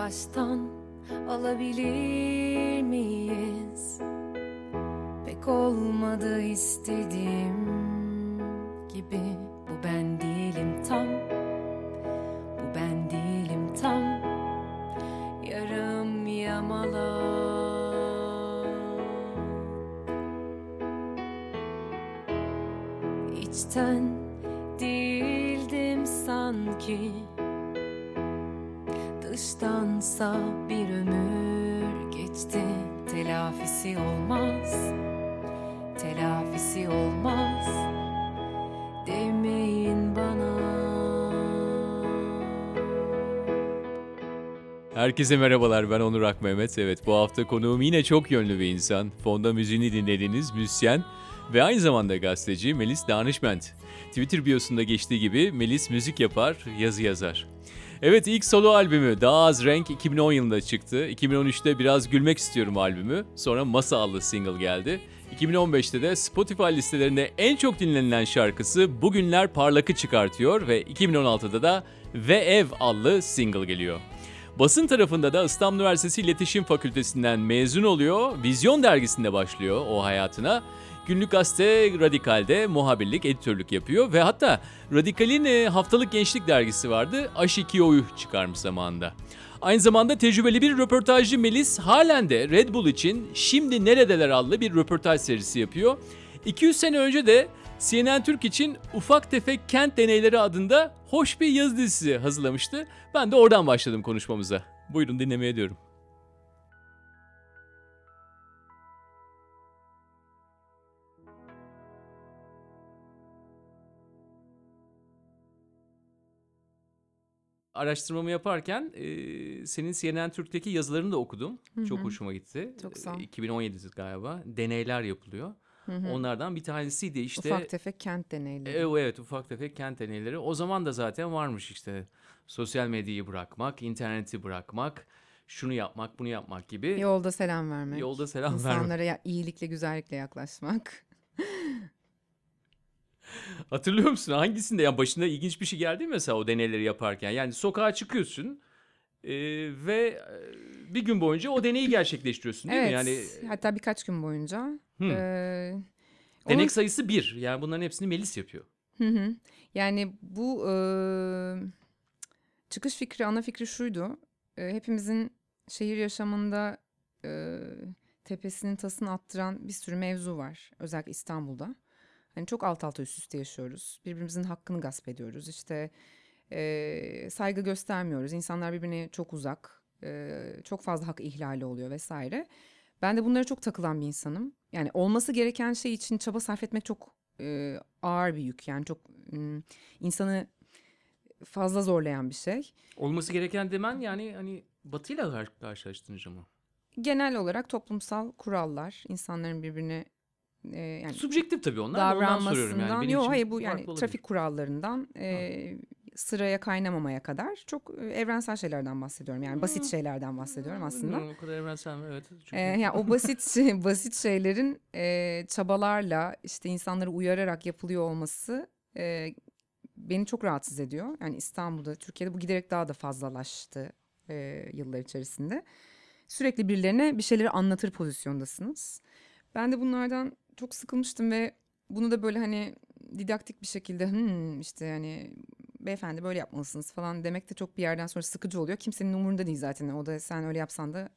baştan alabilir miyiz? Pek olmadı istediğim gibi Herkese merhabalar ben Onur Akmehmet. Evet bu hafta konuğum yine çok yönlü bir insan. Fonda müziğini dinlediğiniz müzisyen ve aynı zamanda gazeteci Melis Danışment. Twitter biosunda geçtiği gibi Melis müzik yapar, yazı yazar. Evet ilk solo albümü Daha Az Renk 2010 yılında çıktı. 2013'te Biraz Gülmek İstiyorum albümü. Sonra Masa adlı single geldi. 2015'te de Spotify listelerinde en çok dinlenilen şarkısı Bugünler Parlak'ı çıkartıyor ve 2016'da da Ve Ev adlı single geliyor. Basın tarafında da İstanbul Üniversitesi İletişim Fakültesinden mezun oluyor. Vizyon dergisinde başlıyor o hayatına. Günlük gazete Radikal'de muhabirlik, editörlük yapıyor ve hatta Radikal'in e, haftalık gençlik dergisi vardı. Aşikiyo'yu çıkarmış zamanında. Aynı zamanda tecrübeli bir röportajcı Melis halen de Red Bull için Şimdi Neredeler adlı bir röportaj serisi yapıyor. 200 sene önce de CNN Türk için Ufak Tefek Kent Deneyleri adında hoş bir yazı dizisi hazırlamıştı. Ben de oradan başladım konuşmamıza. Buyurun dinlemeye diyorum. Araştırmamı yaparken e, senin CNN Türk'teki yazılarını da okudum. Çok hoşuma gitti. Çok sağ ol. E, 2017 galiba. Deneyler yapılıyor. Onlardan bir tanesiydi işte. Ufak tefek kent deneyleri. E, evet ufak tefek kent deneyleri. O zaman da zaten varmış işte sosyal medyayı bırakmak, interneti bırakmak, şunu yapmak, bunu yapmak gibi. Yolda selam vermek. Yolda selam İnsanlara vermek. ya- iyilikle, güzellikle yaklaşmak. Hatırlıyor musun hangisinde? Ya başına ilginç bir şey geldi mi mesela o deneyleri yaparken? Yani sokağa çıkıyorsun e, ve e, bir gün boyunca o deneyi gerçekleştiriyorsun değil evet. mi? Yani Hatta birkaç gün boyunca. Hı. Ee, denek onun- sayısı bir. Yani bunların hepsini Melis yapıyor. Hı hı. Yani bu e, çıkış fikri, ana fikri şuydu. E, hepimizin şehir yaşamında e, tepesinin tasını attıran bir sürü mevzu var. Özellikle İstanbul'da. Hani çok alt alta üst üste yaşıyoruz. Birbirimizin hakkını gasp ediyoruz. İşte e, saygı göstermiyoruz. İnsanlar birbirine çok uzak. E, çok fazla hak ihlali oluyor vesaire. Ben de bunlara çok takılan bir insanım. Yani olması gereken şey için çaba sarf etmek çok e, ağır bir yük. Yani çok mm, insanı fazla zorlayan bir şey. Olması gereken demen yani hani batıyla kar- karşılaştırınca mı? Genel olarak toplumsal kurallar, insanların birbirine e, yani Subjektif tabii onlar da ondan soruyorum yani. davranmasından, Benim yok hayır bu yani trafik kurallarından e, sıraya kaynamamaya kadar çok e, evrensel şeylerden bahsediyorum. Yani basit şeylerden bahsediyorum aslında. Bilmiyorum, o kadar evrensel mi? Evet. Çünkü... Ee, yani o basit şey- basit şeylerin e, çabalarla işte insanları uyararak yapılıyor olması e, beni çok rahatsız ediyor. Yani İstanbul'da, Türkiye'de bu giderek daha da fazlalaştı e, yıllar içerisinde. Sürekli birilerine bir şeyleri anlatır pozisyondasınız. Ben de bunlardan çok sıkılmıştım ve bunu da böyle hani didaktik bir şekilde "Hmm, işte yani beyefendi böyle yapmalısınız falan demek de çok bir yerden sonra sıkıcı oluyor. Kimsenin umurunda değil zaten. O da sen öyle yapsan da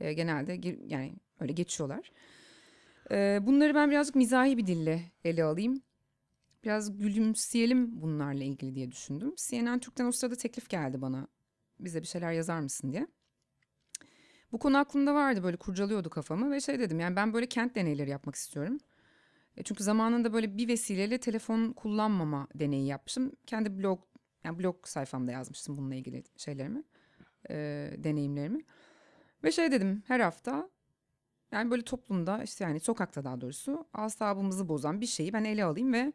e, genelde yani öyle geçiyorlar. E, bunları ben birazcık mizahi bir dille ele alayım. Biraz gülümseyelim bunlarla ilgili diye düşündüm. CNN Türk'ten o sırada teklif geldi bana. Bize bir şeyler yazar mısın diye. Bu konu aklımda vardı böyle kurcalıyordu kafamı ve şey dedim yani ben böyle kent deneyleri yapmak istiyorum. E, çünkü zamanında böyle bir vesileyle telefon kullanmama deneyi yapmıştım. Kendi blog yani blog sayfamda yazmıştım bununla ilgili şeylerimi, e, deneyimlerimi. Ve şey dedim her hafta yani böyle toplumda işte yani sokakta daha doğrusu asabımızı bozan bir şeyi ben ele alayım ve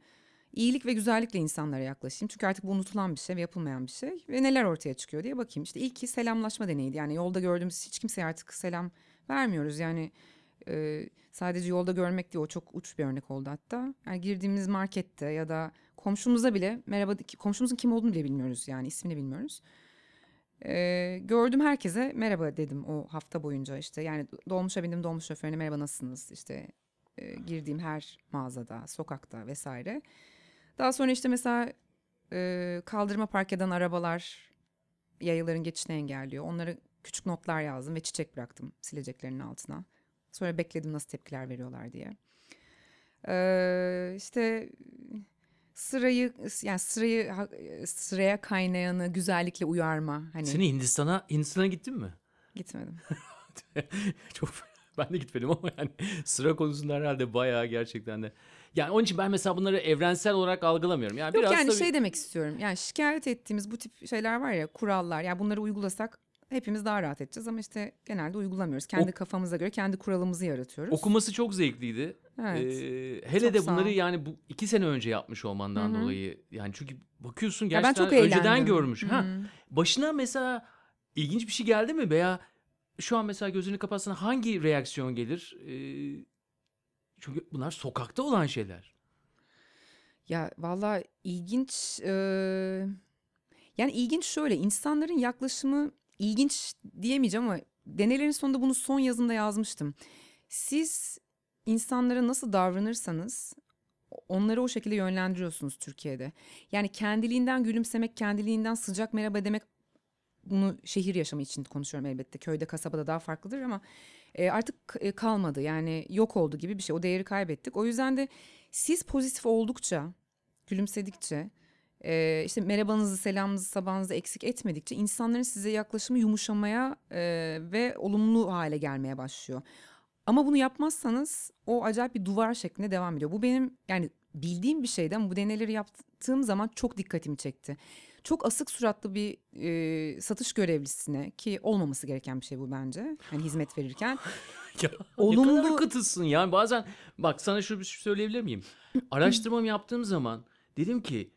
iyilik ve güzellikle insanlara yaklaşayım. Çünkü artık bu unutulan bir şey ve yapılmayan bir şey ve neler ortaya çıkıyor diye bakayım. İşte ilki selamlaşma deneyiydi. Yani yolda gördüğümüz hiç kimseye artık selam vermiyoruz. Yani e, sadece yolda görmek değil o çok uç bir örnek oldu hatta. Yani girdiğimiz markette ya da komşumuza bile merhaba komşumuzun kim olduğunu bile bilmiyoruz yani ismini bilmiyoruz. Ee, gördüm herkese merhaba dedim o hafta boyunca işte. Yani dolmuşa bindim dolmuş şoförüne merhaba nasılsınız işte e, girdiğim her mağazada, sokakta vesaire. Daha sonra işte mesela e, kaldırıma park eden arabalar yayaların geçişini engelliyor. Onlara küçük notlar yazdım ve çiçek bıraktım sileceklerinin altına. Sonra bekledim nasıl tepkiler veriyorlar diye. Ee, işte sırayı yani sırayı sıraya kaynayanı güzellikle uyarma hani Seni Hindistan'a Hindistan'a gittin mi? gitmedim. Çok ben de gitmedim ama yani sıra konusunda herhalde bayağı gerçekten de. Yani onun için ben mesela bunları evrensel olarak algılamıyorum. Yani Yok biraz yani tabii- şey demek istiyorum. Yani şikayet ettiğimiz bu tip şeyler var ya kurallar. Yani bunları uygulasak hepimiz daha rahat edeceğiz ama işte genelde uygulamıyoruz. Kendi Ok- kafamıza göre kendi kuralımızı yaratıyoruz. okuması çok zevkliydi. Evet. Ee, hele Çok de sağ bunları ol. yani bu iki sene önce yapmış olmandan Hı hı. dolayı yani çünkü bakıyorsun Ya ben gerçekten çok önceden görmüş. Ha, Hı. başına mesela ilginç bir şey geldi mi veya şu an mesela gözünü kapatsan hangi reaksiyon gelir? Ee, çünkü bunlar sokakta olan şeyler. Ya valla ilginç e, yani ilginç şöyle insanların yaklaşımı ilginç diyemeyeceğim ama deneylerin sonunda bunu son yazımda yazmıştım. Siz insanlara nasıl davranırsanız onları o şekilde yönlendiriyorsunuz Türkiye'de. Yani kendiliğinden gülümsemek, kendiliğinden sıcak merhaba demek bunu şehir yaşamı için konuşuyorum elbette. Köyde, kasabada daha farklıdır ama e, artık e, kalmadı. Yani yok oldu gibi bir şey. O değeri kaybettik. O yüzden de siz pozitif oldukça, gülümsedikçe, e, işte merhabanızı, selamınızı, sabahınızı eksik etmedikçe insanların size yaklaşımı yumuşamaya e, ve olumlu hale gelmeye başlıyor. Ama bunu yapmazsanız o acayip bir duvar şeklinde devam ediyor. Bu benim yani bildiğim bir şeydi ama bu deneyleri yaptığım zaman çok dikkatimi çekti. Çok asık suratlı bir e, satış görevlisine ki olmaması gereken bir şey bu bence. Hani hizmet verirken Ya ne Olumlu- kadar kıtısın yani bazen bak sana şu bir şey söyleyebilir miyim? Araştırmamı yaptığım zaman dedim ki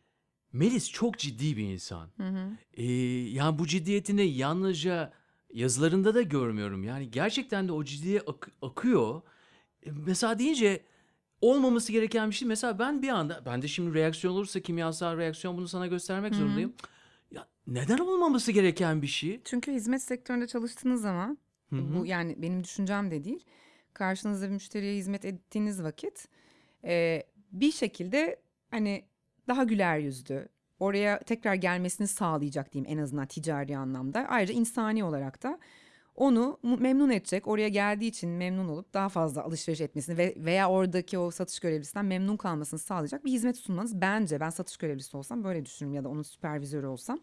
Melis çok ciddi bir insan. Ee, yani bu ciddiyetini yalnızca yazılarında da görmüyorum. Yani gerçekten de o ciddiye ak- akıyor. E, mesela deyince olmaması gereken bir şey. Mesela ben bir anda, ben de şimdi reaksiyon olursa kimyasal reaksiyon bunu sana göstermek zorundayım. Ya neden olmaması gereken bir şey? çünkü hizmet sektöründe çalıştığınız zaman Hı hı. bu yani benim düşüncem de değil. Karşınızda bir müşteriye hizmet ettiğiniz vakit e, bir şekilde hani daha güler yüzlü oraya tekrar gelmesini sağlayacak diyeyim en azından ticari anlamda. Ayrıca insani olarak da onu memnun edecek. Oraya geldiği için memnun olup daha fazla alışveriş etmesini ve veya oradaki o satış görevlisinden memnun kalmasını sağlayacak bir hizmet sunmanız bence ben satış görevlisi olsam böyle düşünürüm ya da onun süpervizörü olsam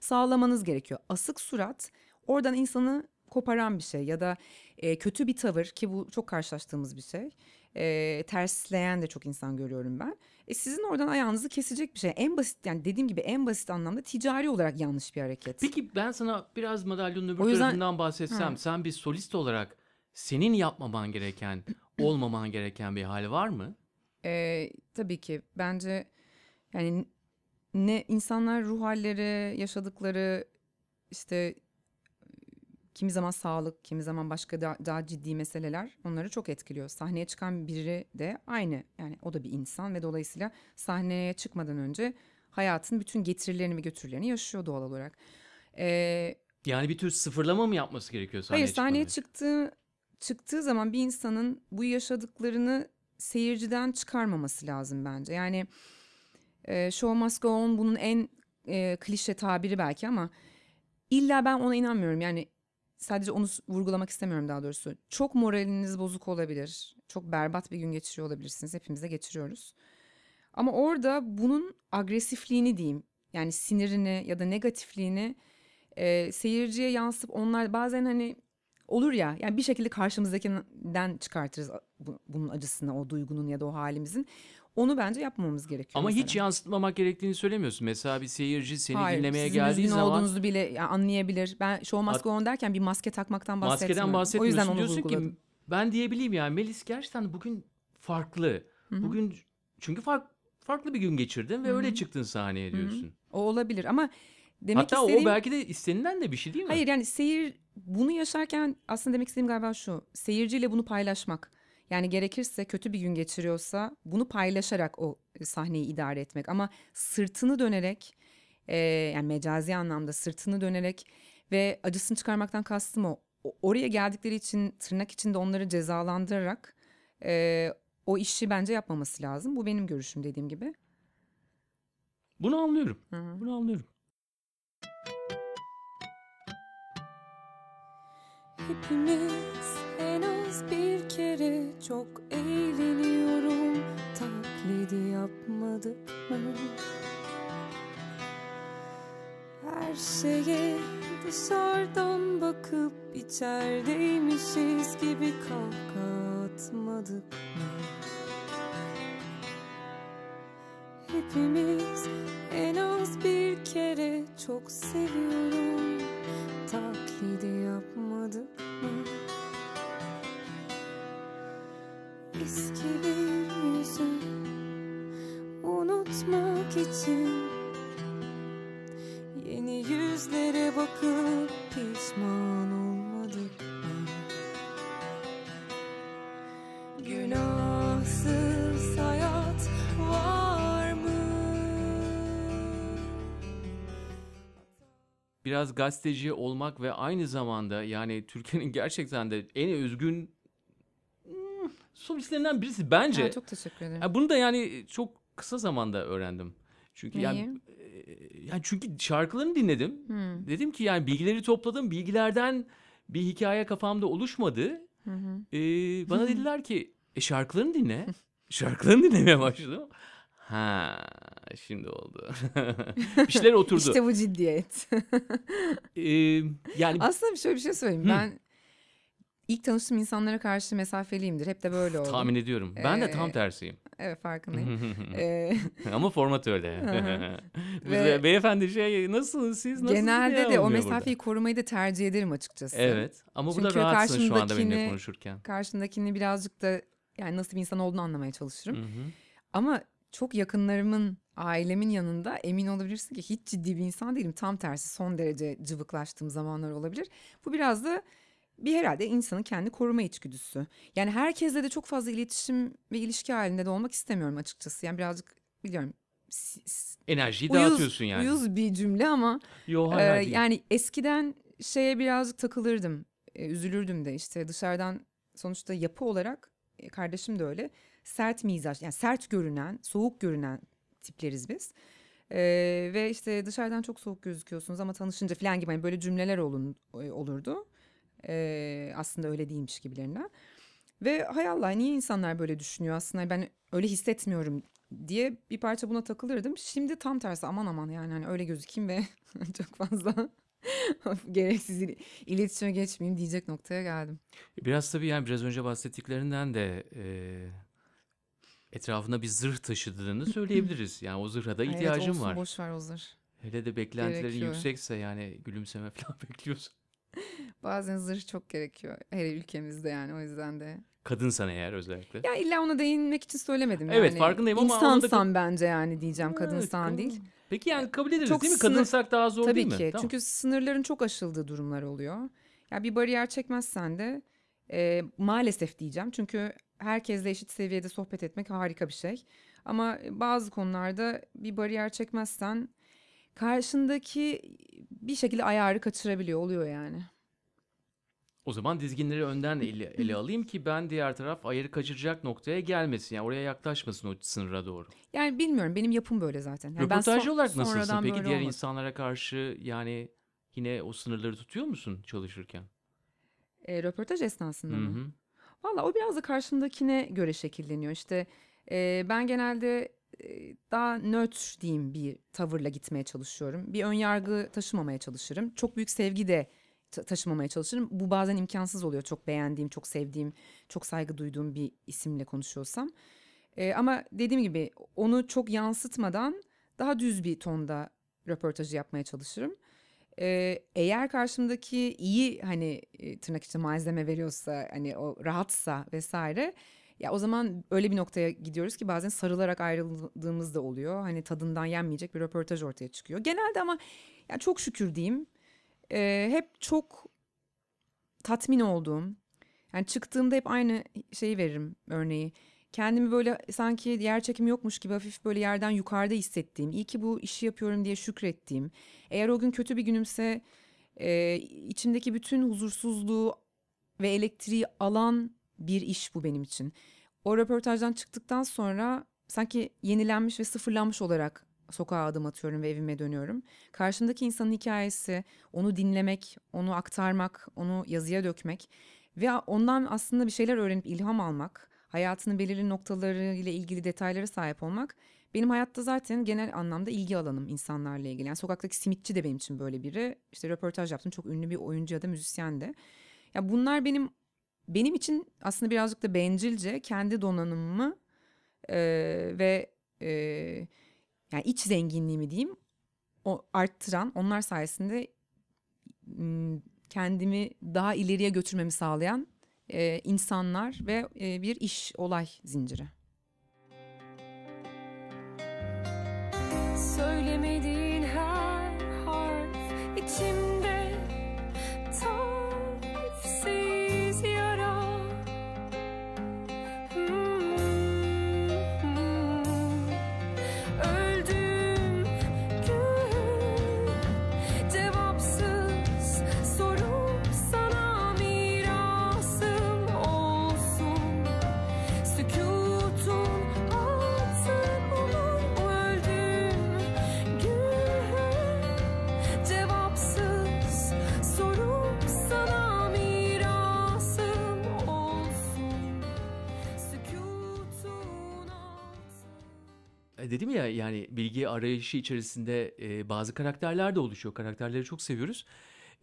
sağlamanız gerekiyor. Asık surat oradan insanı koparan bir şey ya da e, kötü bir tavır ki bu çok karşılaştığımız bir şey. E, tersleyen de çok insan görüyorum ben. E, sizin oradan ayağınızı kesecek bir şey. En basit yani dediğim gibi en basit anlamda ticari olarak yanlış bir hareket. Peki ben sana biraz madalyonun öbür O yüzden- tarafından bahsetsem. Sen bir solist olarak senin yapmaman gereken, olmaman gereken bir hal var mı? Ee, tabii ki bence yani ne insanlar ruh halleri, yaşadıkları işte kimi zaman sağlık, kimi zaman başka da- daha ciddi meseleler onları çok etkiliyor. Sahneye çıkan biri de aynı yani o da bir insan ve dolayısıyla sahneye çıkmadan önce hayatın bütün getirilerini ve götürülerini yaşıyor doğal olarak. Ee, Yani bir tür sıfırlama mı yapması gerekiyor sahneye Hayır sahneye çıkmadan çıktığı çıktığı zaman bir insanın bu yaşadıklarını seyirciden çıkarmaması lazım bence. Yani e, show must go on bunun en e, klişe tabiri belki ama illa ben ona inanmıyorum. Yani sadece onu vurgulamak istemiyorum daha doğrusu. Çok moraliniz bozuk olabilir. Çok berbat bir gün geçiriyor olabilirsiniz. Hepimiz geçiriyoruz. Ama orada bunun agresifliğini diyeyim. Yani sinirini ya da negatifliğini e, seyirciye yansıp onlar bazen hani olur ya yani bir şekilde karşımızdakinden çıkartırız bunun acısını o duygunun ya da o halimizin. Onu bence yapmamamız gerekiyor. Ama hiç mesela. yansıtmamak gerektiğini söylemiyorsun. Mesela bir seyirci seni Hayır, dinlemeye sizin geldiği üzgün zaman olduğunuzu bile ya, anlayabilir. Ben show must go on derken bir maske takmaktan bahsetmiyorum. maskeden O yüzden bahsetmiyorsun. onu Diyorsun vurguladım. ki ben diyebileyim yani Melis gerçekten bugün farklı. Bugün çünkü fark, farklı bir gün geçirdin ve öyle çıktın sahneye diyorsun. O olabilir ama demek Hatta istediğim... o belki de istenilen de bir şey değil mi? Hayır yani seyir bunu yaşarken aslında demek istediğim galiba şu. Seyirciyle bunu paylaşmak. Yani gerekirse kötü bir gün geçiriyorsa bunu paylaşarak o sahneyi idare etmek. Ama sırtını dönerek e, yani mecazi anlamda sırtını dönerek Ve acısını çıkarmaktan kastım o. O- Oraya geldikleri için tırnak içinde onları cezalandırarak e, o işi bence yapmaması lazım. Bu benim görüşüm dediğim gibi. Bunu anlıyorum. Hı hı. Bunu anlıyorum. Hepimiz az bir kere çok eğleniyorum Taklidi yapmadık mı? Her şeye dışarıdan bakıp içerideymişiz gibi kahkaha atmadık mı? Hepimiz en az bir kere çok seviyorum Taklidi yapmadık mı? Eski bir yüzü unutmak için Yeni yüzlere bakıp pişman olmadık mı? Günahsız hayat var mı? Biraz gazeteci olmak ve aynı zamanda yani Türkiye'nin gerçekten de en özgün solistlerinden birisi bence. Ha, çok teşekkür ederim. Ha, bunu da yani çok kısa zamanda öğrendim. Çünkü yani, Neyi? e, yani çünkü şarkılarını dinledim. Hı, Dedim ki yani bilgileri topladım. Bilgilerden bir hikaye kafamda oluşmadı. hı hı. Ee, bana dediler ki e, şarkılarını dinle. şarkılarını dinlemeye başladım. Ha, şimdi oldu. bir şeyler oturdu. İşte bu ciddiyet. Ee, yani Aslında şöyle bir şey söyleyeyim. Hı. Ben ilk tanıştığım insanlara karşı mesafeliyimdir. Hep de böyle oldu. tahmin ediyorum. Ben de Ee, tam tersiyim. Evet farkındayım. Ee, Ama format öyle. Biz Ve- de, beyefendi şey nasılsınız siz nasılsınız genelde diye de o olmuyor mesafeyi korumayı da tercih ederim açıkçası. burada. Evet ama burada Çünkü rahatsın şu anda benimle karşımdakini- konuşurken. Karşındakini birazcık da yani nasıl bir insan olduğunu anlamaya çalışırım. Ama çok yakınlarımın, ailemin yanında emin olabilirsin ki hiç ciddi bir insan değilim. Tam tersi son derece cıvıklaştığım zamanlar olabilir. Bu biraz da bir herhalde insanın kendi koruma içgüdüsü. Yani herkesle de çok fazla iletişim ve ilişki halinde de olmak istemiyorum açıkçası. Yani birazcık biliyorum Enerjiyi uyuz, dağıtıyorsun yani. uyuz bir cümle ama Yo değil. yani eskiden şeye birazcık takılırdım. Ee, üzülürdüm de işte dışarıdan sonuçta yapı olarak e, kardeşim de öyle. Sert mizaç yani sert görünen, soğuk görünen tipleriz biz. Ee, ve işte dışarıdan çok soğuk gözüküyorsunuz ama tanışınca falan gibi hani böyle cümleler olun, e, olurdu. Ee, aslında öyle değilmiş gibilerinden. Ve hay Allah niye insanlar böyle düşünüyor aslında ben öyle hissetmiyorum diye bir parça buna takılırdım. Şimdi tam tersi aman aman yani hani öyle gözükeyim ve çok fazla gereksiz il- iletişime geçmeyeyim diyecek noktaya geldim. Biraz tabii yani biraz önce bahsettiklerinden de e, etrafında bir zırh taşıdığını söyleyebiliriz. Yani o zırha da Ay evet, ihtiyacım olsun, var. Boş ver o zırh. Hele de beklentilerin Gerekiyor. yüksekse yani gülümseme falan bekliyorsun. Bazen zırh çok gerekiyor. Her ülkemizde yani o yüzden de. Kadınsan eğer özellikle. Ya illa ona değinmek için söylemedim Evet, yani. farkındayım ama ona da- İnsansan bence yani diyeceğim Evet, kadınsan kadın- değil. Peki yani kabul ederiz Çok değil mi? sınır- Kadınsak daha zor Tabii değil mi? ki. Tamam. Çünkü sınırların çok aşıldığı durumlar oluyor. Ya bir bariyer çekmezsen de e, maalesef diyeceğim. Çünkü herkesle eşit seviyede sohbet etmek harika bir şey. Ama bazı konularda bir bariyer çekmezsen karşındaki bir şekilde ayarı kaçırabiliyor oluyor yani. O zaman dizginleri önden ele, ele alayım ki ben diğer taraf ayarı kaçıracak noktaya gelmesin. Yani oraya yaklaşmasın o sınıra doğru. Yani bilmiyorum benim yapım böyle zaten. Yani Röportajcı son- olarak nasılsın? Peki diğer olmadım. insanlara karşı yani yine o sınırları tutuyor musun çalışırken? E, röportaj esnasında Hı mı? Valla o biraz da karşımdakine göre şekilleniyor. İşte e, ben genelde e, daha nötr diyeyim bir tavırla gitmeye çalışıyorum. Bir ön yargı taşımamaya çalışırım. Çok büyük sevgi de taşımamaya çalışırım. Bu bazen imkansız oluyor. Çok beğendiğim, çok sevdiğim, çok saygı duyduğum bir isimle konuşuyorsam. E, ama dediğim gibi onu çok yansıtmadan daha düz bir tonda röportajı yapmaya çalışırım. Ee, eğer karşımdaki iyi hani e, tırnak içinde malzeme veriyorsa hani o rahatsa vesaire ya o zaman öyle bir noktaya gidiyoruz ki bazen sarılarak ayrıldığımız da oluyor. Hani tadından yenmeyecek bir röportaj ortaya çıkıyor. Genelde ama ya çok şükür diyeyim e, hep çok tatmin olduğum yani çıktığımda hep aynı şeyi veririm örneği. Kendimi böyle sanki yer çekimi yokmuş gibi hafif böyle yerden yukarıda hissettiğim, iyi ki bu işi yapıyorum diye şükrettiğim. Eğer o gün kötü bir günümse e, içimdeki bütün huzursuzluğu ve elektriği alan bir iş bu benim için. O röportajdan çıktıktan sonra sanki yenilenmiş ve sıfırlanmış olarak sokağa adım atıyorum ve evime dönüyorum. Karşımdaki insanın hikayesi, onu dinlemek, onu aktarmak, onu yazıya dökmek ve ondan aslında bir şeyler öğrenip ilham almak, hayatının belirli noktaları ile ilgili detaylara sahip olmak benim hayatta zaten genel anlamda ilgi alanım insanlarla ilgili. Yani sokaktaki simitçi de benim için böyle biri. İşte röportaj yaptım. Çok ünlü bir oyuncu ya da müzisyen de. Ya bunlar benim benim için aslında birazcık da bencilce kendi donanımımı e, ve e, yani iç zenginliğimi diyeyim o arttıran onlar sayesinde kendimi daha ileriye götürmemi sağlayan e, insanlar ve e, bir iş olay zinciri. Dedim ya yani bilgi arayışı içerisinde e, bazı karakterler de oluşuyor. Karakterleri çok seviyoruz.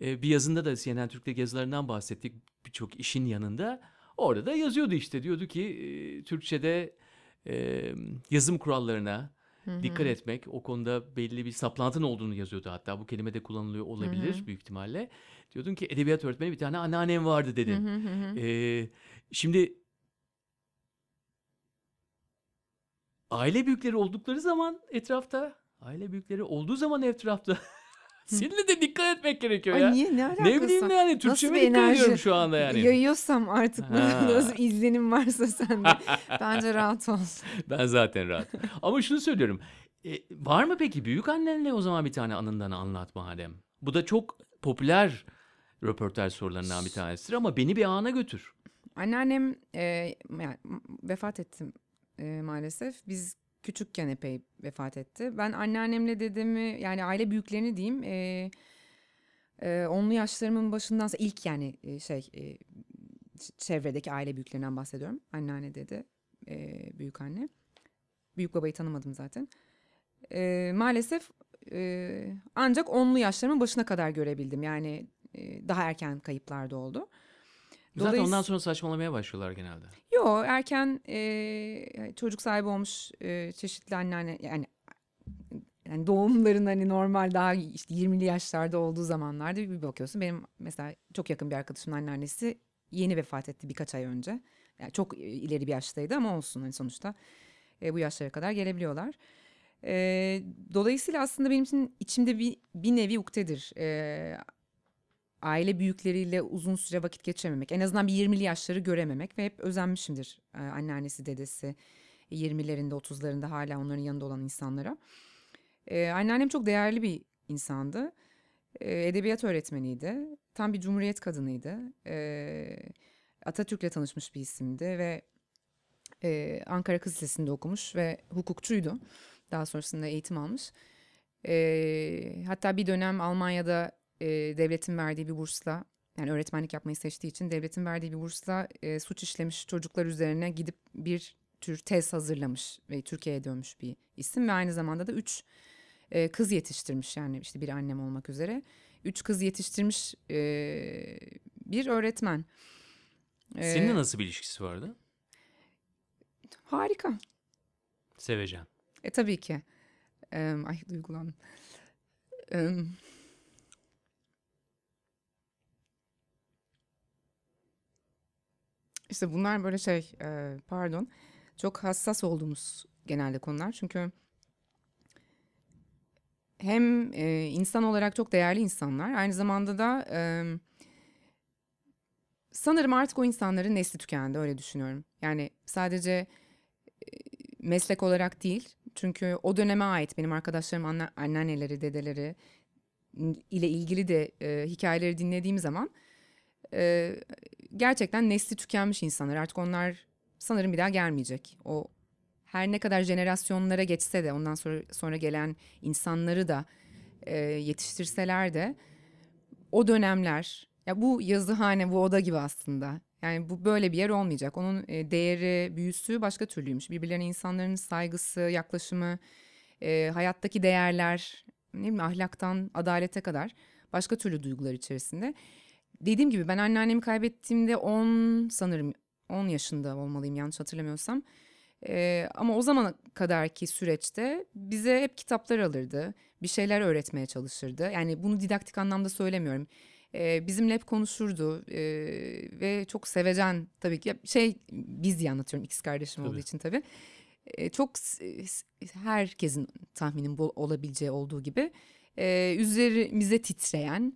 E, bir yazında da CNN Türk'te yazılarından bahsettik birçok işin yanında. Orada da yazıyordu işte diyordu ki e, Türkçe'de e, yazım kurallarına dikkat etmek o konuda belli bir saplantın olduğunu yazıyordu hatta bu kelime de kullanılıyor olabilir büyük ihtimalle. Diyordun ki edebiyat öğretmeni bir tane anneannem vardı dedin. E, şimdi aile büyükleri oldukları zaman etrafta, aile büyükleri olduğu zaman etrafta seninle de dikkat etmek gerekiyor Ay ya. niye ne alakası? Ne bileyim yani Türkçeme dikkat ediyorum enerji şu anda yani. Yayıyorsam artık Ha. nasıl izlenim varsa sende. Bence rahat ol. Ben zaten rahat. Ama şunu söylüyorum. E, var mı peki büyük annenle o zaman bir tane anından anlat madem. Bu da çok popüler röportaj sorularından bir tanesidir ama beni bir ana götür. Anneannem e, yani, vefat etti e, maalesef. Biz küçükken epey vefat etti. Ben anneannemle dedemi yani aile büyüklerini diyeyim e, e, onlu yaşlarımın başından ilk yani e, şey e, çevredeki aile büyüklerinden bahsediyorum. Anneanne dede, e, büyük anne. Büyük babayı tanımadım zaten. E, maalesef e, ancak onlu yaşlarımın başına kadar görebildim. Yani e, daha erken kayıplar da oldu. Zaten Dolayıs- ondan sonra saçmalamaya başlıyorlar genelde. Yo erken e, çocuk sahibi olmuş e, çeşitli anneanne yani yani doğumların hani normal daha işte 20'li yaşlarda olduğu zamanlarda bir bakıyorsun. Benim mesela çok yakın bir arkadaşımın anneannesi yeni vefat etti birkaç ay önce. Yani çok ileri bir yaştaydı ama olsun hani sonuçta e, bu yaşlara kadar gelebiliyorlar. E, dolayısıyla aslında benim için içimde bir, bir nevi uktedir. E, aile büyükleriyle uzun süre vakit geçirememek. En azından bir 20'li yaşları görememek ve hep özenmişimdir e, anneannesi, dedesi 20'lerinde, 30'larında hala onların yanında olan insanlara. E, anneannem çok değerli bir insandı. E, edebiyat öğretmeniydi. Tam bir cumhuriyet kadınıydı. E, Atatürk'le tanışmış bir isimdi ve e, Ankara Kız Lisesi'nde okumuş ve hukukçuydu. Daha sonrasında eğitim almış. E, hatta bir dönem Almanya'da e, devletin verdiği bir bursla yani öğretmenlik yapmayı seçtiği için devletin verdiği bir bursla e, suç işlemiş çocuklar üzerine gidip bir tür tez hazırlamış ve Türkiye'ye dönmüş bir isim ve aynı zamanda da üç e, kız yetiştirmiş yani işte bir annem olmak üzere üç kız yetiştirmiş e, bir öğretmen. Seninle nasıl bir ilişkisi vardı? Harika. Sevecen. E tabii ki. E, ay duygulandım. E, işte bunlar böyle şey e, pardon çok hassas olduğumuz genelde konular. Çünkü hem e, insan olarak çok değerli insanlar aynı zamanda da e, sanırım artık o insanların nesli tükendi öyle düşünüyorum. Yani sadece e, meslek olarak değil çünkü o döneme ait benim arkadaşlarım anne, anneanneleri, dedeleri ile ilgili de e, hikayeleri dinlediğim zaman e, gerçekten nesli tükenmiş insanlar. Artık onlar sanırım bir daha gelmeyecek. O her ne kadar jenerasyonlara geçse de ondan sonra sonra gelen insanları da e, yetiştirseler de o dönemler ya bu yazıhane bu oda gibi aslında. Yani bu böyle bir yer olmayacak. Onun e, değeri, büyüsü başka türlüymüş. Birbirlerine insanların saygısı, yaklaşımı, e, hayattaki değerler, ne bileyim ahlaktan adalete kadar başka türlü duygular içerisinde. Dediğim gibi ben anneannemi kaybettiğimde 10 sanırım 10 yaşında olmalıyım yanlış hatırlamıyorsam. Ee, ama o zamana kadarki süreçte bize hep kitaplar alırdı. Bir şeyler öğretmeye çalışırdı. Yani bunu didaktik anlamda söylemiyorum. Ee, bizimle hep konuşurdu ee, ve çok sevecen tabii ki. Şey biz diye anlatıyorum ikiz kardeşim olduğu Tabii. için tabii. Ee, çok herkesin tahminin bu olabileceği olduğu gibi ee, üzerimize titreyen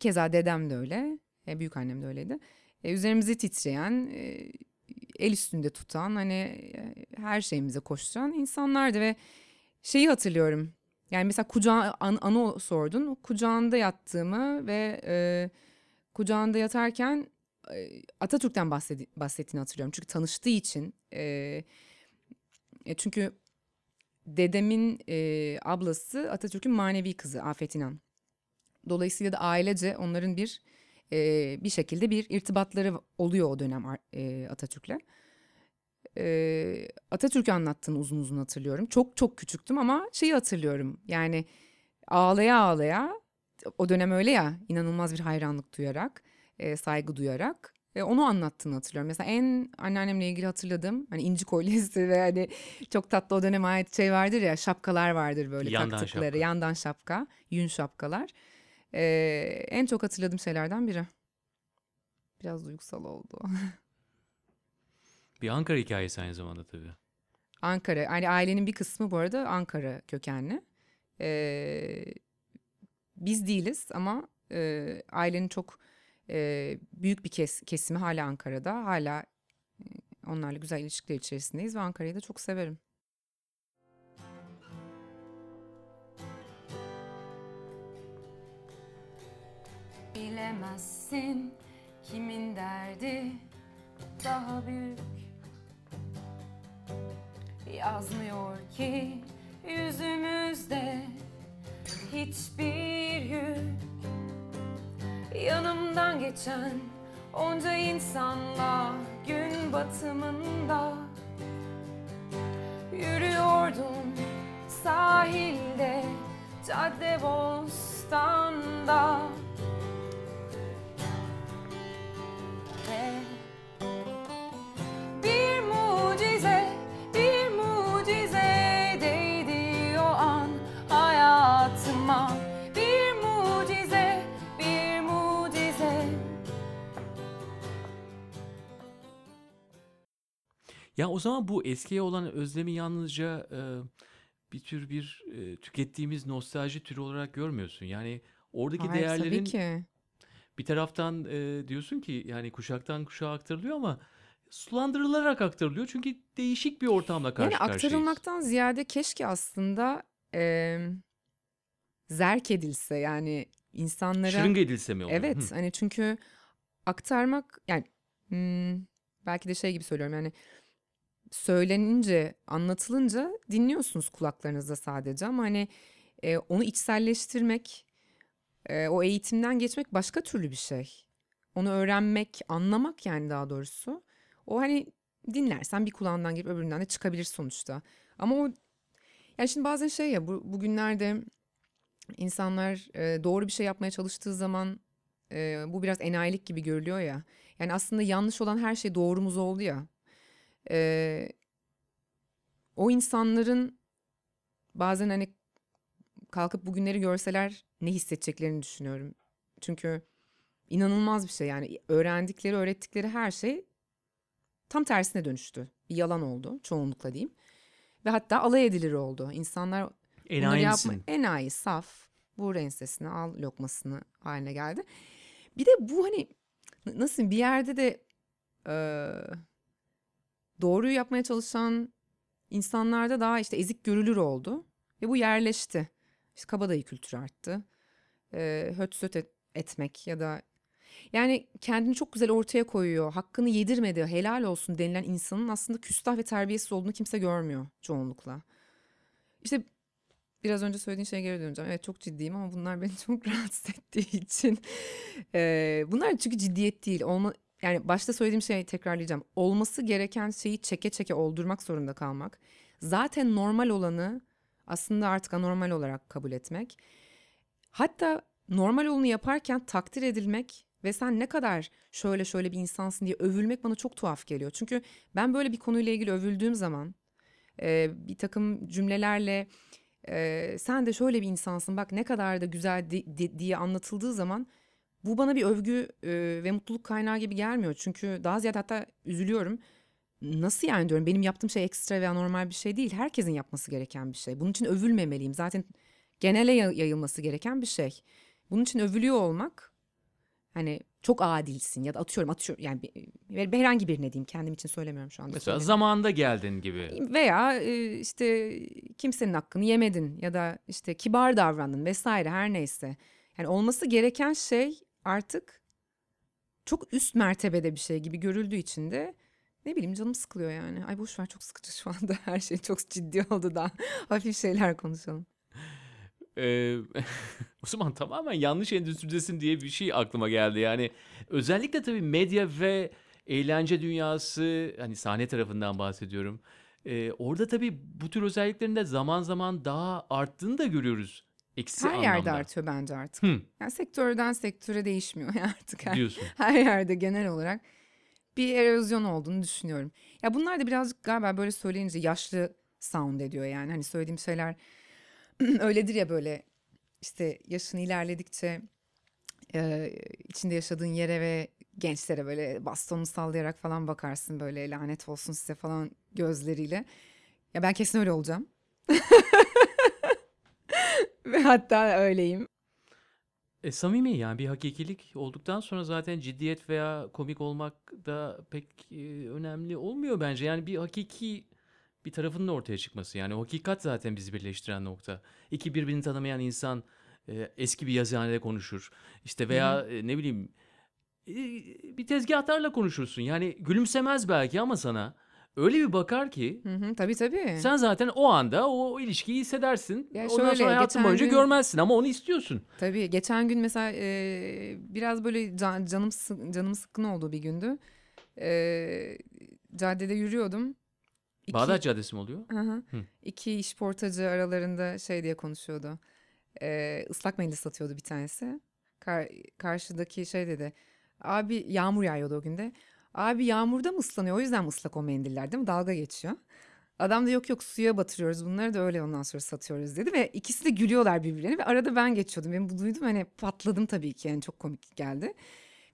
keza dedem de öyle e, büyük annem de öyleydi. E, üzerimize titreyen e, el üstünde tutan hani e, her şeyimize koşturan insanlardı ve şeyi hatırlıyorum. Yani mesela kucağı an, anı sordun. Kucağında yattığımı ve e, kucağında yatarken e, Atatürk'ten bahsedi, bahsettiğini hatırlıyorum. Çünkü tanıştığı için e, e, çünkü dedemin e, ablası Atatürk'ün manevi kızı Afet İnan. Dolayısıyla da ailece onların bir e, bir şekilde bir irtibatları oluyor o dönem e, Atatürk'le. E, Atatürk'ü anlattığını uzun uzun hatırlıyorum. Çok çok küçüktüm ama şeyi hatırlıyorum. Yani ağlaya ağlaya o dönem öyle ya inanılmaz bir hayranlık duyarak, e, saygı duyarak e, onu anlattığını hatırlıyorum. Mesela en anneannemle ilgili hatırladığım hani inci kolyesi ve hani çok tatlı o döneme ait şey vardır ya şapkalar vardır böyle Yandan taktıkları şapka. yandan şapka, yün şapkalar. Ee, en çok hatırladığım şeylerden biri. Biraz duygusal oldu. Bir Ankara hikayesi aynı zamanda tabii. Ankara, yani ailenin bir kısmı bu arada Ankara kökenli. Ee, biz değiliz ama e, ailenin çok e, büyük bir kes, kesimi hala Ankara'da. Hala e, onlarla güzel ilişkiler içerisindeyiz ve Ankara'yı da çok severim. Bilemezsin kimin derdi? Daha büyük Yazmıyor ki yüzümüzde hiçbir yük. Yanımdan geçen onca insanla gün batımında Yürüyordum sahilde, cadde bostanda o zaman bu eskiye olan özlemi yalnızca e, bir tür bir e, tükettiğimiz nostalji türü olarak görmüyorsun. Yani oradaki Hayır tabii değerlerin ki. bir taraftan e, diyorsun ki yani kuşaktan kuşağa aktarılıyor ama sulandırılarak aktarılıyor. Çünkü değişik bir ortamla Yani karşı karşıyayız. aktarılmaktan ziyade keşke aslında e, zerk edilse yani insanlara Şırınga edilse mi oluyor? evet Hı. hani çünkü aktarmak yani hmm, belki de şey gibi söylüyorum yani söylenince anlatılınca dinliyorsunuz kulaklarınızda sadece ama hani e, onu içselleştirmek e, o eğitimden geçmek başka türlü bir şey. Onu öğrenmek, anlamak yani daha doğrusu. O hani dinlersen bir kulağından girip öbüründen de çıkabilir sonuçta. Ama o yani şimdi bazen şey ya bu, bugünlerde insanlar e, doğru bir şey yapmaya çalıştığı zaman e, bu biraz enayilik gibi görülüyor ya. Yani aslında yanlış olan her şey doğrumuz oldu ya. E, o insanların bazen hani kalkıp bugünleri görseler ne hissedeceklerini düşünüyorum. Çünkü inanılmaz bir şey yani öğrendikleri, öğrettikleri her şey tam tersine dönüştü. Bir yalan oldu çoğunlukla diyeyim. Ve hatta alay edilir oldu. İnsanlar Enayi yapma, enayi, saf, vur ensesine al lokmasını haline geldi. Bir de bu hani nasıl bir yerde de doğruyu yapmaya çalışan insanlarda daha işte ezik görülür oldu. Ve bu yerleşti. İşte kabadayı kültürü arttı. e, höt söt et- etmek ya da yani kendini çok güzel ortaya koyuyor. Hakkını yedirmedi, helal olsun denilen insanın aslında küstah ve terbiyesiz olduğunu kimse görmüyor çoğunlukla. İşte biraz önce söylediğin şeye geri döneceğim. Evet çok ciddiyim ama bunlar beni çok rahatsız ettiği için. Eee, bunlar çünkü ciddiyet değil. Olma, yani başta söylediğim şeyi tekrarlayacağım. Olması gereken şeyi çeke çeke oldurmak zorunda kalmak. Zaten normal olanı aslında artık anormal olarak kabul etmek. Hatta normal olanı yaparken takdir edilmek ve sen ne kadar şöyle şöyle bir insansın diye övülmek bana çok tuhaf geliyor. Çünkü ben böyle bir konuyla ilgili övüldüğüm zaman e, bir takım cümlelerle e, sen de şöyle bir insansın bak ne kadar da güzel di- di- diye anlatıldığı zaman bu bana bir övgü e, ve mutluluk kaynağı gibi gelmiyor. Çünkü daha ziyade hatta üzülüyorum. Nasıl yani diyorum benim yaptığım şey ekstra ve anormal bir şey değil. Herkesin yapması gereken bir şey. Bunun için övülmemeliyim. Zaten genele yay- yayılması gereken bir şey. Bunun için övülüyor olmak hani çok adilsin ya da atıyorum atıyorum yani herhangi birine diyeyim kendim için söylemiyorum şu anda. Mesela söylemiyorum. zamanında geldin gibi. Veya işte kimsenin hakkını yemedin ya da işte kibar davrandın vesaire her neyse. Yani olması gereken şey artık çok üst mertebede bir şey gibi görüldüğü için de ne bileyim canım sıkılıyor yani. Ay boş ver çok sıkıcı şu anda her şey çok ciddi oldu da hafif şeyler konuşalım. Ee, o zaman tamamen yanlış endüstridesin diye bir şey aklıma geldi. Yani özellikle tabii medya ve eğlence dünyası hani sahne tarafından bahsediyorum. Ee, orada tabii bu tür özelliklerin de zaman zaman daha arttığını da görüyoruz. Eksi Her yerde anlamda. artıyor bence artık. Hı, Yani sektörden sektöre değişmiyor artık her, diyorsun. her yerde genel olarak bir erozyon olduğunu düşünüyorum. Ya bunlar da birazcık galiba böyle söyleyince yaşlı sound ediyor yani. Hani söylediğim şeyler öyledir ya böyle işte yaşın ilerledikçe e, içinde yaşadığın yere ve gençlere böyle bastonunu sallayarak falan bakarsın böyle lanet olsun size falan gözleriyle. Ya ben kesin öyle olacağım. Ve hatta öyleyim. E, samimi yani bir hakikilik olduktan sonra zaten ciddiyet veya komik olmak da pek e, önemli olmuyor bence. Yani bir hakiki bir tarafının ortaya çıkması. Yani o hakikat zaten bizi birleştiren nokta. İki birbirini tanımayan insan e, eski bir yazıhanede konuşur. İşte veya e, ne bileyim e, bir tezgahtarla konuşursun. Yani gülümsemez belki ama sana öyle bir bakar ki Hı hı, tabii tabii. sen zaten o anda o ilişkiyi hissedersin. Ya Ondan şöyle, sonra hayatın geçen boyunca gün- görmezsin ama onu istiyorsun. Tabii geçen gün mesela e, biraz böyle can, canım sı- canım sıkkın olduğu bir gündü. E, caddede yürüyordum. İki, Bağdat Caddesi mi oluyor? Hı hı. Hı. İki işportacı aralarında şey diye konuşuyordu. E, ıslak mendil satıyordu bir tanesi. Kar- karşıdaki şey dedi. Abi yağmur yağıyordu o günde. Abi yağmurda mı ıslanıyor? O yüzden mi ıslak o mendiller değil mi? Dalga geçiyor. Adam da yok yok suya batırıyoruz bunları da öyle ondan sonra satıyoruz dedi ve ikisi de gülüyorlar birbirlerine ve arada ben geçiyordum. Ben bu duydum hani patladım tabii ki yani çok komik geldi.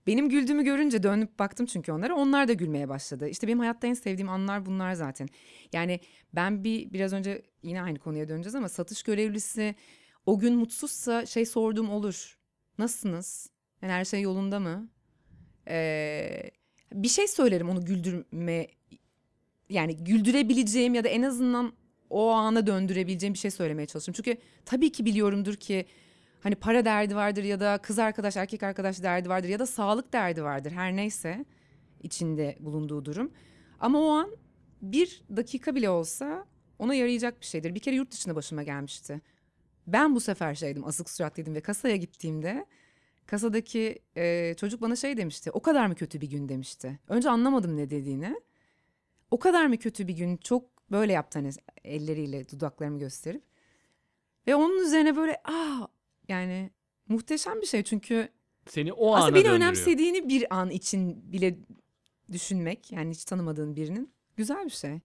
Benim güldüğümü görünce dönüp baktım çünkü onlara onlar da gülmeye başladı. İşte benim hayatta en sevdiğim anlar bunlar zaten. Yani ben bir biraz önce yine aynı konuya döneceğiz ama satış görevlisi o gün mutsuzsa şey sorduğum olur. Nasılsınız? Yani her şey yolunda mı? Ee, bir şey söylerim onu güldürme yani güldürebileceğim ya da en azından o ana döndürebileceğim bir şey söylemeye çalışırım. Çünkü tabii ki biliyorumdur ki hani para derdi vardır ya da kız arkadaş erkek arkadaş derdi vardır ya da sağlık derdi vardır her neyse içinde bulunduğu durum. Ama o an bir dakika bile olsa ona yarayacak bir şeydir. Bir kere yurt dışında başıma gelmişti. Ben bu sefer şeydim asık suratlıydım ve kasaya gittiğimde kasadaki e, çocuk bana şey demişti. O kadar mı kötü bir gün demişti. Önce anlamadım ne dediğini. O kadar mı kötü bir gün çok böyle yaptı hani elleriyle dudaklarımı gösterip. Ve onun üzerine böyle aa yani muhteşem bir şey çünkü Seni o ana aslında beni döndürüyor. önemsediğini bir an için bile düşünmek yani hiç tanımadığın birinin güzel bir şey.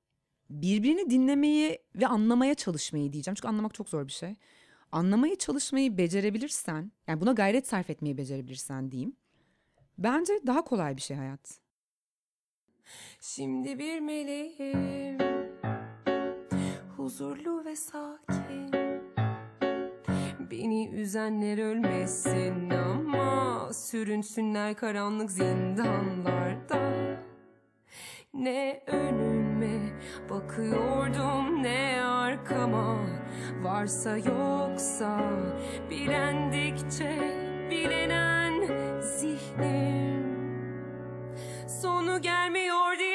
Birbirini dinlemeyi ve anlamaya çalışmayı diyeceğim. Çünkü anlamak çok zor bir şey. Anlamaya çalışmayı becerebilirsen, yani buna gayret sarf etmeyi becerebilirsen diyeyim. Bence daha kolay bir şey hayat. Şimdi bir meleğim Huzurlu ve sakin Beni üzenler ölmesin ama Sürünsünler karanlık zindanlarda Ne önüme önüme Bakıyordum ne arkama Varsa yoksa. Bilendikçe bilenen zihnim. Sonu gelmiyor diye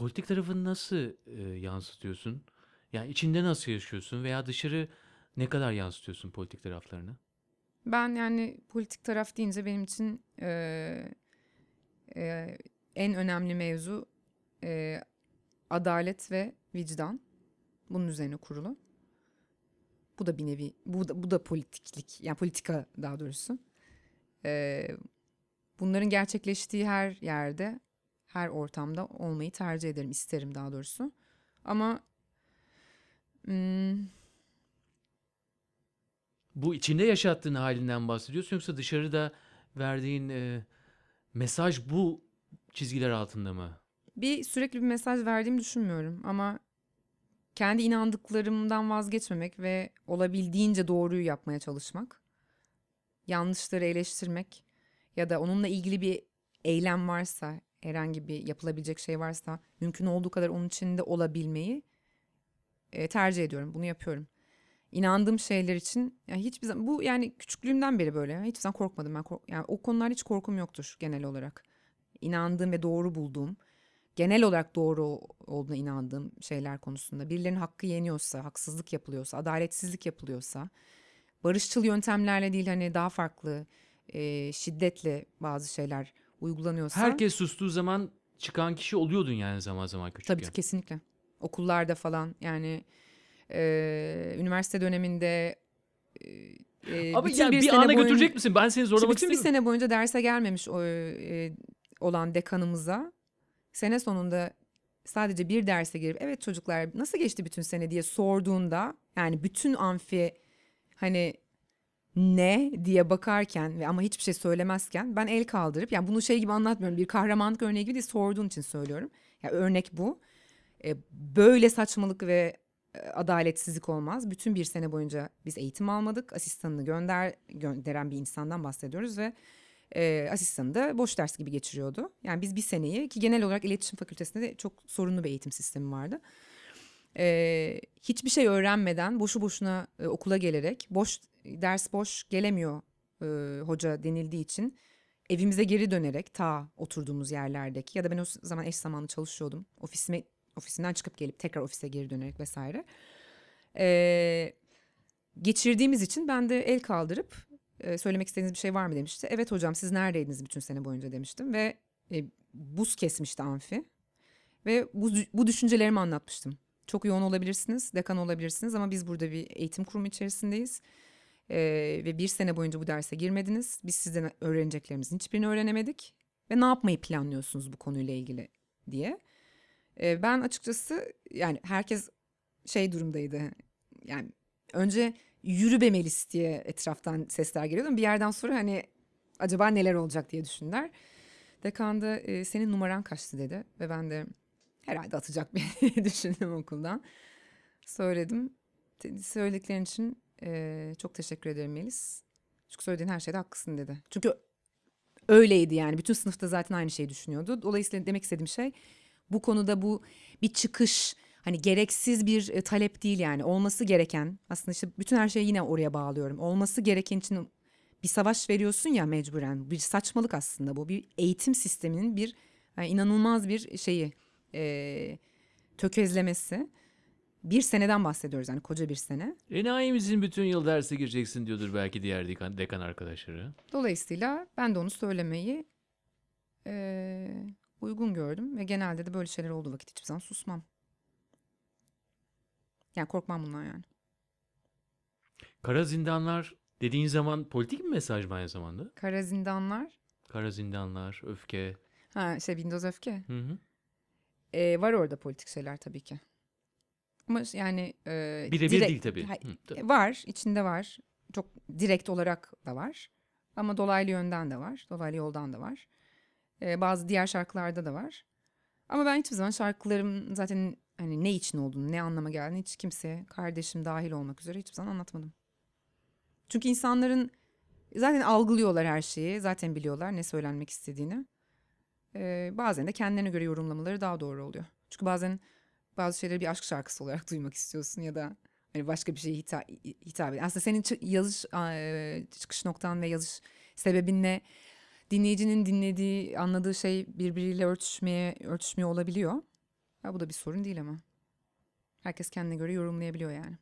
Politik tarafını nasıl e, yansıtıyorsun? Yani içinde nasıl yaşıyorsun veya dışarı ne kadar yansıtıyorsun politik taraflarını? Ben yani politik taraf deyince benim için eee, eee, en önemli mevzu eee, adalet ve vicdan. Bunun üzerine kurulu. Bu da bir nevi, bu da, bu da politiklik, yani politika daha doğrusu. Eee, bunların gerçekleştiği her yerde, her ortamda olmayı tercih ederim, isterim daha doğrusu. Ama hmm, Bu içinde yaşattığın halinden bahsediyorsun yoksa dışarıda verdiğin e, mesaj bu çizgiler altında mı? bir sürekli bir mesaj verdiğimi düşünmüyorum ama kendi inandıklarımdan vazgeçmemek ve olabildiğince doğruyu yapmaya çalışmak, yanlışları eleştirmek ya da onunla ilgili bir eylem varsa, herhangi bir yapılabilecek şey varsa mümkün olduğu kadar onun içinde olabilmeyi e, tercih ediyorum. Bunu yapıyorum. İnandığım şeyler için yani hiçbir zaman bu yani küçüklüğümden beri böyle. Hiçbir zaman korkmadım ben. Kork- yani o konularda hiç korkum yoktur genel olarak. İnandığım ve doğru bulduğum genel olarak doğru olduğuna inandığım şeyler konusunda birilerinin hakkı yeniyorsa, haksızlık yapılıyorsa, adaletsizlik yapılıyorsa, barışçıl yöntemlerle değil hani daha farklı e, şiddetle bazı şeyler uygulanıyorsa Herkes sustuğu zaman çıkan kişi oluyordun yani zaman zaman küçükken. tabii ki kesinlikle okullarda falan yani e, üniversite döneminde e, Ama yani bir, sene ana boyunca- götürecek misin? Ben seni zorlamak bütün bir istemiyorum. sene boyunca derse gelmemiş o, e, olan dekanımıza sene sonunda sadece bir derse girip evet çocuklar nasıl geçti bütün sene diye sorduğunda yani bütün amfi hani ne diye bakarken ve ama hiçbir şey söylemezken ben el kaldırıp yani bunu şey gibi anlatmıyorum bir kahramanlık örneği gibi değil sorduğun için söylüyorum. Ya örnek bu. E, böyle saçmalık ve e, adaletsizlik olmaz. Bütün bir sene boyunca biz eğitim almadık. Asistanını gönder gönderen bir insandan bahsediyoruz ve e, asistanı da boş ders gibi geçiriyordu. Yani biz bir seneyi ki genel olarak iletişim fakültesinde de çok sorunlu bir eğitim sistemi vardı. E, hiçbir şey öğrenmeden boşu boşuna e, okula gelerek boş ders boş gelemiyor e, hoca denildiği için evimize geri dönerek ta oturduğumuz yerlerdeki ya da ben o zaman eş zamanlı çalışıyordum. Ofisime ofisinden çıkıp gelip tekrar ofise geri dönerek vesaire. E, geçirdiğimiz için ben de el kaldırıp e, söylemek istediğiniz bir şey var mı demişti. Evet hocam siz neredeydiniz bütün sene boyunca demiştim ve e, buz kesmişti amfi ve bu, bu düşüncelerimi anlatmıştım. Çok yoğun olabilirsiniz, dekan olabilirsiniz ama biz burada bir eğitim kurumu içerisindeyiz. E, ve bir sene boyunca bu derse girmediniz. Biz sizden öğreneceklerimizin hiçbirini öğrenemedik. Ve ne yapmayı planlıyorsunuz bu konuyla ilgili diye. E, ben açıkçası yani herkes şey durumdaydı. Yani önce yürü be Melis diye etraftan sesler geliyordu. Bir yerden sonra hani acaba neler olacak diye düşündüler. Dekan da e, senin numaran kaçtı dedi. Ve ben de herhalde atacak beni düşündüm okuldan. Söyledim. Söylediklerin için e, çok teşekkür ederim Melis. Çünkü söylediğin her şeyde haklısın dedi. Çünkü öyleydi yani. Bütün sınıfta zaten aynı şeyi düşünüyordu. Dolayısıyla demek istediğim şey bu konuda bu bir çıkış hani gereksiz bir e, talep değil yani olması gereken aslında işte bütün her şeyi yine oraya bağlıyorum. Olması gereken için bir savaş veriyorsun ya mecburen. Bir saçmalık aslında bu. Bir eğitim sisteminin bir yani inanılmaz bir şeyi e, tökezlemesi. Bir seneden bahsediyoruz yani koca bir sene. Enayi misin bütün yıl derse gireceksin diyordur belki diğer dekan, dekan arkadaşları. Dolayısıyla ben de onu söylemeyi e, uygun gördüm ve genelde de böyle şeyler olduğu vakit hiçbir zaman susmam. Yani korkmam bundan yani. Kara zindanlar dediğin zaman politik bir mesaj mı aynı zamanda? Kara zindanlar. Kara zindanlar, öfke. Ha şey Windows öfke. Hı hı. E, var orada politik şeyler tabii ki. Ama yani e, Birebir direkt- değil tabii. Ha, Hı, tabii. var, içinde var. Çok direkt olarak da var. Ama dolaylı yönden de var. Dolaylı yoldan da var. E, bazı diğer şarkılarda da var. Ama ben hiçbir zaman şarkılarım zaten hani ne için olduğunu, ne anlama geldiğini hiç kimseye, kardeşim dahil olmak üzere hiçbir zaman anlatmadım. Çünkü insanların zaten algılıyorlar her şeyi, zaten biliyorlar ne söylenmek istediğini. Ee, bazen de kendilerine göre yorumlamaları daha doğru oluyor. Çünkü bazen bazı şeyleri bir aşk şarkısı olarak duymak istiyorsun ya da hani başka bir şeye hitap, hitap ediyor. Aslında senin yazış eee, çıkış noktan ve yazış sebebinle dinleyicinin dinlediği, anladığı şey birbiriyle örtüşmeye örtüşmüyor olabiliyor. Ya bu da bir sorun değil ama. Herkes kendine göre yorumlayabiliyor yani.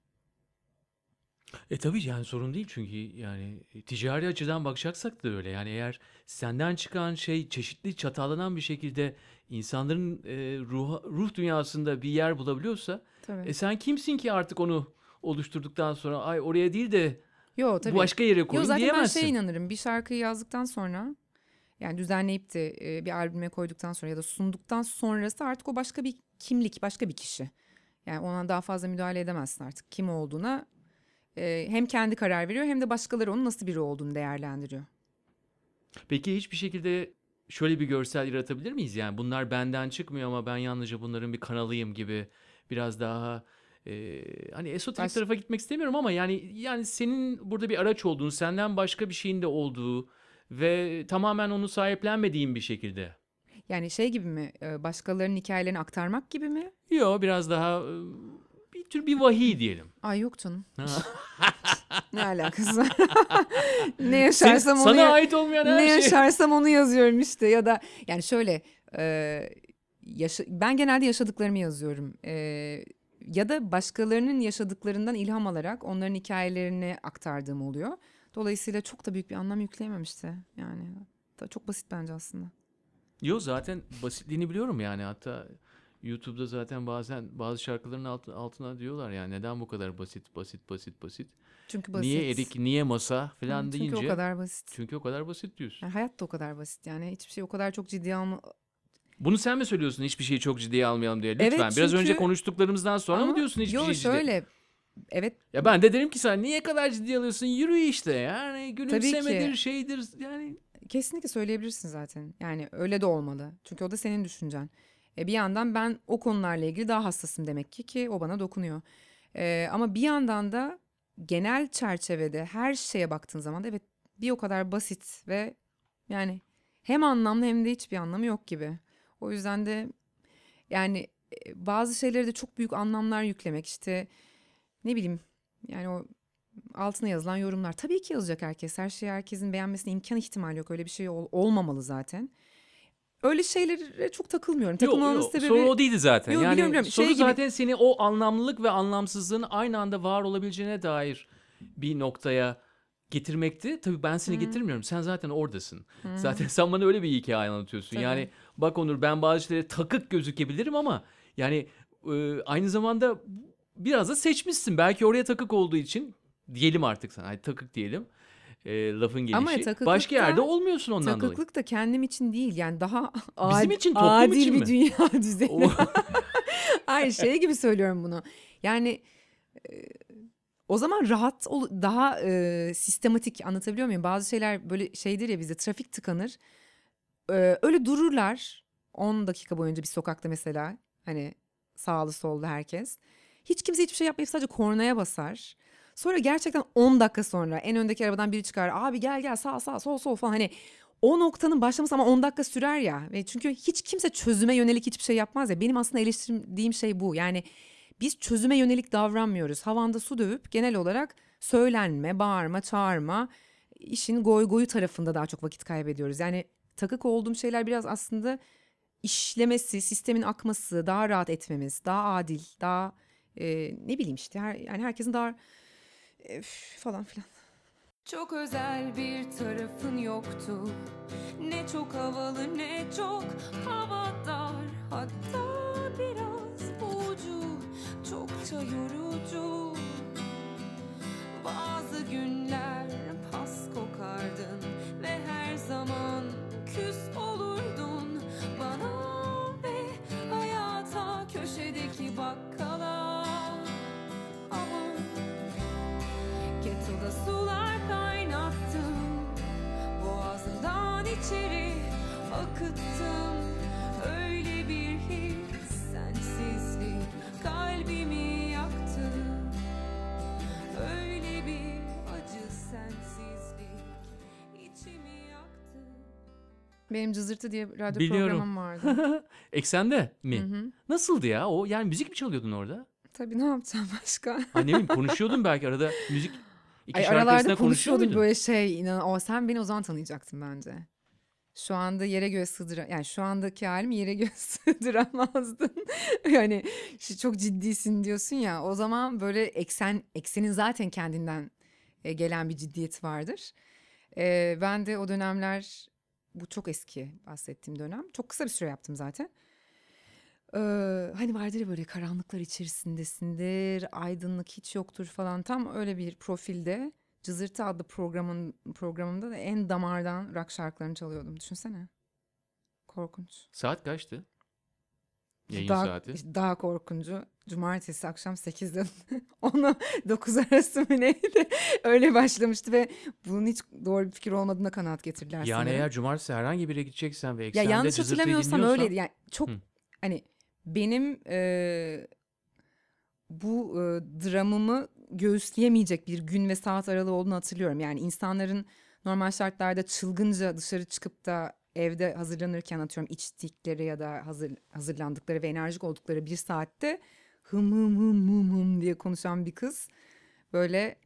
E tabii yani sorun değil çünkü yani e, ticari açıdan bakacaksak da öyle. Yani eğer senden çıkan şey çeşitli çatalanan bir şekilde insanların e, ruh, ruh dünyasında bir yer bulabiliyorsa Tabii. e sen kimsin ki artık onu oluşturduktan sonra ay oraya değil de Yo tabii. başka yere Yo koyun zaten ben şeye inanırım. Bir şarkıyı yazdıktan sonra yani düzenleyip de e, bir albüme koyduktan sonra ya da sunduktan sonrası artık o başka bir kimlik, başka bir kişi. Yani ona daha fazla müdahale edemezsin artık kim olduğuna. E, hem kendi karar veriyor hem de başkaları onun nasıl biri olduğunu değerlendiriyor. Peki hiçbir şekilde şöyle bir görsel yaratabilir miyiz? Yani bunlar benden çıkmıyor ama ben yalnızca bunların bir kanalıyım gibi biraz daha e, hani esoterik Baş- tarafa gitmek istemiyorum ama yani yani senin burada bir araç olduğun, senden başka bir şeyin de olduğu ve tamamen onu sahiplenmediğin bir şekilde. Yani şey gibi mi? e, Başkalarının hikayelerini aktarmak gibi mi? Yok biraz daha e, tür bir vahiy diyelim. Ay yok canım. Ne alakası var? ne Sen- yaşarsam onu sana ait olmayan her ne şey. yaşarsam onu yazıyorum işte ya da yani şöyle e, yaşa- ben genelde yaşadıklarımı yazıyorum E, ya da başkalarının yaşadıklarından ilham alarak onların hikayelerini aktardığım oluyor. Dolayısıyla çok da büyük bir anlam yükleyemem işte yani çok basit bence aslında. Yok zaten basitliğini biliyorum yani hatta YouTube'da zaten bazen bazı şarkıların alt- altına diyorlar yani neden bu kadar basit basit basit basit. Çünkü basit. Niye erik niye masa Hı, falan Çünkü deyince. o kadar basit. Çünkü o kadar basit diyorsun. Yani hayat da o kadar basit yani hiçbir şey o kadar çok ciddiye alma. Bunu sen mi söylüyorsun hiçbir şeyi çok ciddiye almayalım diye? Lütfen. Evet, Biraz önce çünkü- konuştuklarımızdan sonra mı Ama- diyorsun hiçbir Yo, şey ciddiye? şöyle evet Ya ben de derim ki sana niye kadar ciddiye alıyorsun? Yürü işte yani gülümsemedir şeydir yani. Kesinlikle söyleyebilirsin zaten. Yani öyle de olmalı. Çünkü o da senin düşüncen. E, bir yandan ben o konularla ilgili daha hassasım demek ki ki o bana dokunuyor. E, ama bir yandan da genel çerçevede her şeye baktığın zaman da evet bir o kadar basit ve yani hem anlamlı hem de hiçbir anlamı yok gibi. O yüzden de yani e, bazı şeylere de çok büyük anlamlar yüklemek işte ne bileyim yani o altına yazılan yorumlar. Tabii ki yazacak herkes. Her şeyi herkesin beğenmesine imkan ihtimali yok. Öyle bir şey ol- olmamalı zaten. Öyle şeylere çok takılmıyorum. Takılmamın sebebi... Sorun o değildi zaten. Yok, yani biliyorum, biliyorum. soru Şey gibi- zaten seni o anlamlılık ve anlamsızlığın aynı anda var olabileceğine dair bir noktaya getirmekti. Tabii ben seni getirmiyorum. Sen zaten oradasın. Zaten sen bana öyle bir hikaye anlatıyorsun. Tabii. Yani bak Onur ben bazı şeylere takık gözükebilirim ama yani e, aynı zamanda biraz da seçmişsin. Belki oraya takık olduğu için diyelim artık sana. Hadi takık diyelim. E, lafın gelişi. Ama Başka yerde olmuyorsun ondan dolayı. Takıklık da kendim için değil. Yani daha Bizim ad- için, toplum adil için bir mi? dünya düzeni. Hayır şey gibi söylüyorum bunu. Yani e, o zaman rahat ol, daha e, sistematik anlatabiliyor muyum? Bazı şeyler böyle şeydir ya bizde trafik tıkanır. E, öyle dururlar 10 dakika boyunca bir sokakta mesela hani sağlı sollu herkes. Hiç kimse hiçbir şey yapmayıp sadece kornaya basar. Sonra gerçekten 10 dakika sonra en öndeki arabadan biri çıkar. Abi gel gel sağ sağ sol sol falan hani o noktanın başlaması ama 10 dakika sürer ya. Ve çünkü hiç kimse çözüme yönelik hiçbir şey yapmaz ya. Benim aslında eleştirdiğim şey bu. Yani biz çözüme yönelik davranmıyoruz. Havanda su dövüp genel olarak söylenme, bağırma, çağırma, işin goy goyu tarafında daha çok vakit kaybediyoruz. Yani takık olduğum şeyler biraz aslında işlemesi, sistemin akması, daha rahat etmemiz, daha adil, daha e, ne bileyim işte her, yani herkesin daha e, falan filan. Çok özel bir tarafın yoktu. Ne çok havalı ne çok havadar. Hatta biraz ucu çokça yorucu. Bazı günler pas kokardın Ve her zaman küs olurdun. Bana ve hayata köşedeki bakkala içeri akıttım Öyle bir his sensizlik kalbimi yaktı Öyle bir acı sensizlik içimi yaktı Benim Cızırtı diye bir radyo Biliyorum. programım vardı. Eksende mi? Hı hı. Nasıldı ya o? Yani müzik mi çalıyordun orada? Tabii ne yapacağım başka? Bileyim konuşuyordun belki arada müzik iki Ay şarkı aralarda arasında konuşuyor konuşuyordum muydun? böyle şey inan o sen beni o zaman tanıyacaktın bence. Şu anda yere göğe sığdıra yani şu andaki halimi yere göğe sığdıramazdın. yani çok ciddisin diyorsun ya o zaman böyle eksen eksenin zaten kendinden e, gelen bir ciddiyeti vardır. E, ben de o dönemler bu çok eski bahsettiğim dönem. Çok kısa bir süre yaptım zaten. Ee, hani vardır ya böyle karanlıklar içerisindesindir, aydınlık hiç yoktur falan. Tam öyle bir profilde Cızırtı adlı programın programımda da en damardan rock şarkılarını çalıyordum. Düşünsene. Korkunç. Saat kaçtı? Yayın daha, saati. Daha korkuncu. Cumartesi akşam 8'de 10'a 9 arası mı neydi? Öyle başlamıştı ve bunun hiç doğru bir fikir olmadığına kanaat getirdiler Yani sanırım. eğer cumartesi herhangi bir yere gideceksen ve Ya eksende yanlış cızırtıyı hatırlamıyorsam dinliyorsan- öyleydi. Yani çok Hı. hani benim e, bu e, dramımı göğüsleyemeyecek bir gün ve saat aralığı olduğunu hatırlıyorum. Yani insanların normal şartlarda çılgınca dışarı çıkıp da evde hazırlanırken atıyorum içtikleri ya da hazır, hazırlandıkları ve enerjik oldukları bir saatte hım hım hım hım hım diye konuşan bir kız böyle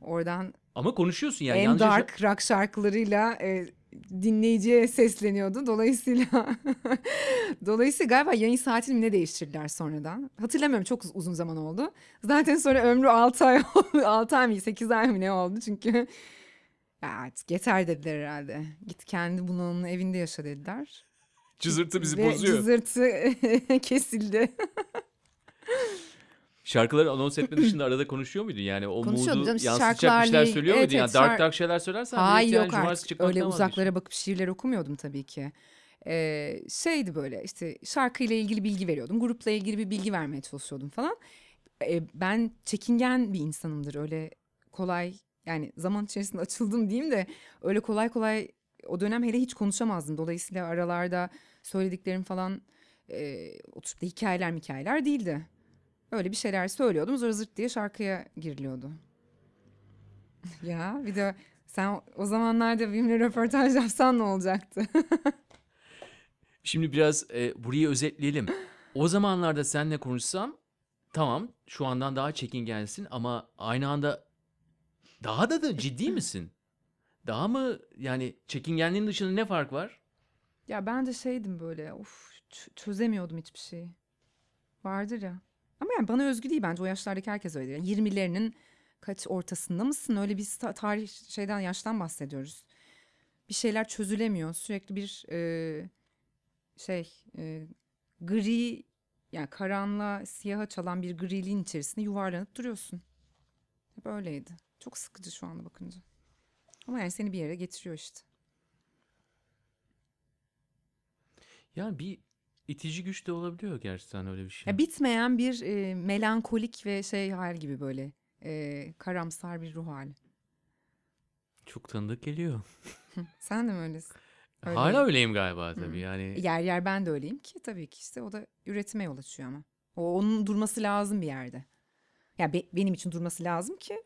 oradan Ama konuşuyorsun yani. en dark rock şarkılarıyla e, dinleyiciye sesleniyordu. Dolayısıyla dolayısıyla galiba yayın saatini ne değiştirdiler sonradan. Hatırlamıyorum çok uz- uzun zaman oldu. Zaten sonra ömrü 6 ay oldu. 6 ay mı 8 ay mı ne oldu çünkü ya artık yeter dediler herhalde. Git kendi bunalımlı evinde yaşa dediler. Cızırtı bizi Ve bozuyor. cızırtı kesildi. Şarkıları anons etme dışında arada konuşuyor muydun? Yani o Konuşuyordum mood'u canım, yansıtacak bir şarkılarla şeyler ilgili- söylüyor evet, muydun? Yani evet, dark şar- dark şeyler söylersen Hayır direkt yani yok cumartesi artık çıkmaktan öyle vazgeçiyorsun. uzaklara bakıp şiirler okumuyordum tabii ki. Ee, şeydi böyle işte şarkıyla ilgili bilgi veriyordum. Grupla ilgili bir bilgi vermeye çalışıyordum falan. Ee, ben çekingen bir insanımdır öyle kolay yani zaman içerisinde açıldım diyeyim de öyle kolay kolay o dönem hele hiç konuşamazdım. Dolayısıyla aralarda söylediklerim falan e, oturup da hikayeler hikayeler değildi. Öyle bir şeyler söylüyordum zır zırt diye şarkıya giriliyordu. ya bir de sen o zamanlarda benimle röportaj yapsan ne olacaktı? Şimdi biraz e, burayı özetleyelim. O zamanlarda seninle konuşsam tamam şu andan daha çekingensin ama aynı anda daha da da ciddi misin? Daha mı yani çekingenliğin dışında ne fark var? ya ben de şeydim böyle of çözemiyordum hiçbir şeyi. Vardır ya. Ama yani bana özgü değil bence o yaşlardaki herkes öyle. Yani 20'lerinin kaç ortasında mısın? Öyle bir tarih şeyden yaştan bahsediyoruz. Bir şeyler çözülemiyor. Sürekli bir e, şey e, gri yani karanlığa siyaha çalan bir griliğin içerisinde yuvarlanıp duruyorsun. Hep öyleydi. Çok sıkıcı şu anda bakınca. Ama yani seni bir yere getiriyor işte. Yani bir itici güç de olabiliyor gerçekten öyle bir şey. Ya bitmeyen bir e, melankolik ve şey hal gibi böyle e, karamsar bir ruh hali. Çok tanıdık geliyor. Sen de mi öylesin? Öyle. Hala öyleyim galiba tabii yani. Yer yer ben de öyleyim ki tabii ki işte o da üretime yol açıyor ama. O onun durması lazım bir yerde. Ya be- benim için durması lazım ki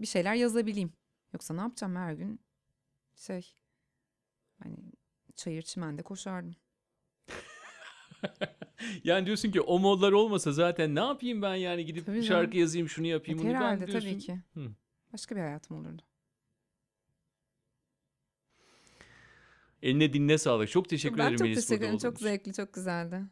bir şeyler yazabileyim. Yoksa ne yapacağım her gün şey hani çayır çimende koşardım. Yani diyorsun ki o modlar olmasa zaten ne yapayım ben yani gidip Tabii şarkı canım. yazayım şunu yapayım E, bunu ben herhalde diyorsun. tabii ki. Hı. Başka bir hayatım olurdu. Eline dinle sağlık. Çok teşekkür ben ederim çok Melis teşekkür burada ederim. Çok olduğun için. zevkli, çok güzeldi.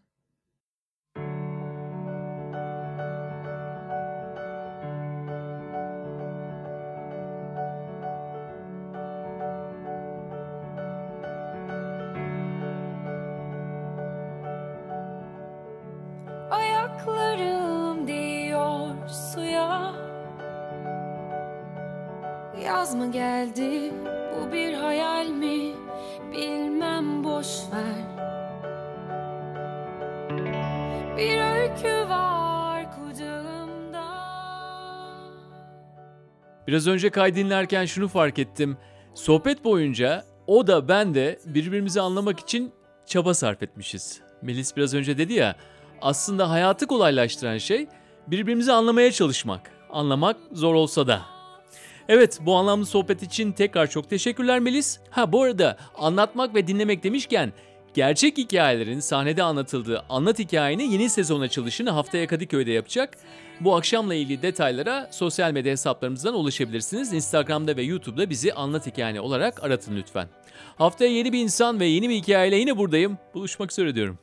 Biraz önce kay dinlerken şunu fark ettim. Sohbet boyunca o da ben de birbirimizi anlamak için çaba sarf etmişiz. Melis biraz önce dedi ya Aslında hayatı kolaylaştıran şey birbirimizi anlamaya çalışmak. Anlamak zor olsa da. Evet bu anlamlı sohbet için tekrar çok teşekkürler Melis. Ha bu arada anlatmak ve dinlemek demişken gerçek hikayelerin sahnede anlatıldığı Anlat Hikayeni yeni sezon açılışını haftaya Kadıköy'de yapacak. Bu akşamla ilgili detaylara sosyal medya hesaplarımızdan ulaşabilirsiniz. Instagram'da ve YouTube'da bizi Anlat Hikayeni olarak aratın lütfen. Haftaya yeni bir insan ve yeni bir hikayeyle yine buradayım. Buluşmak üzere diyorum.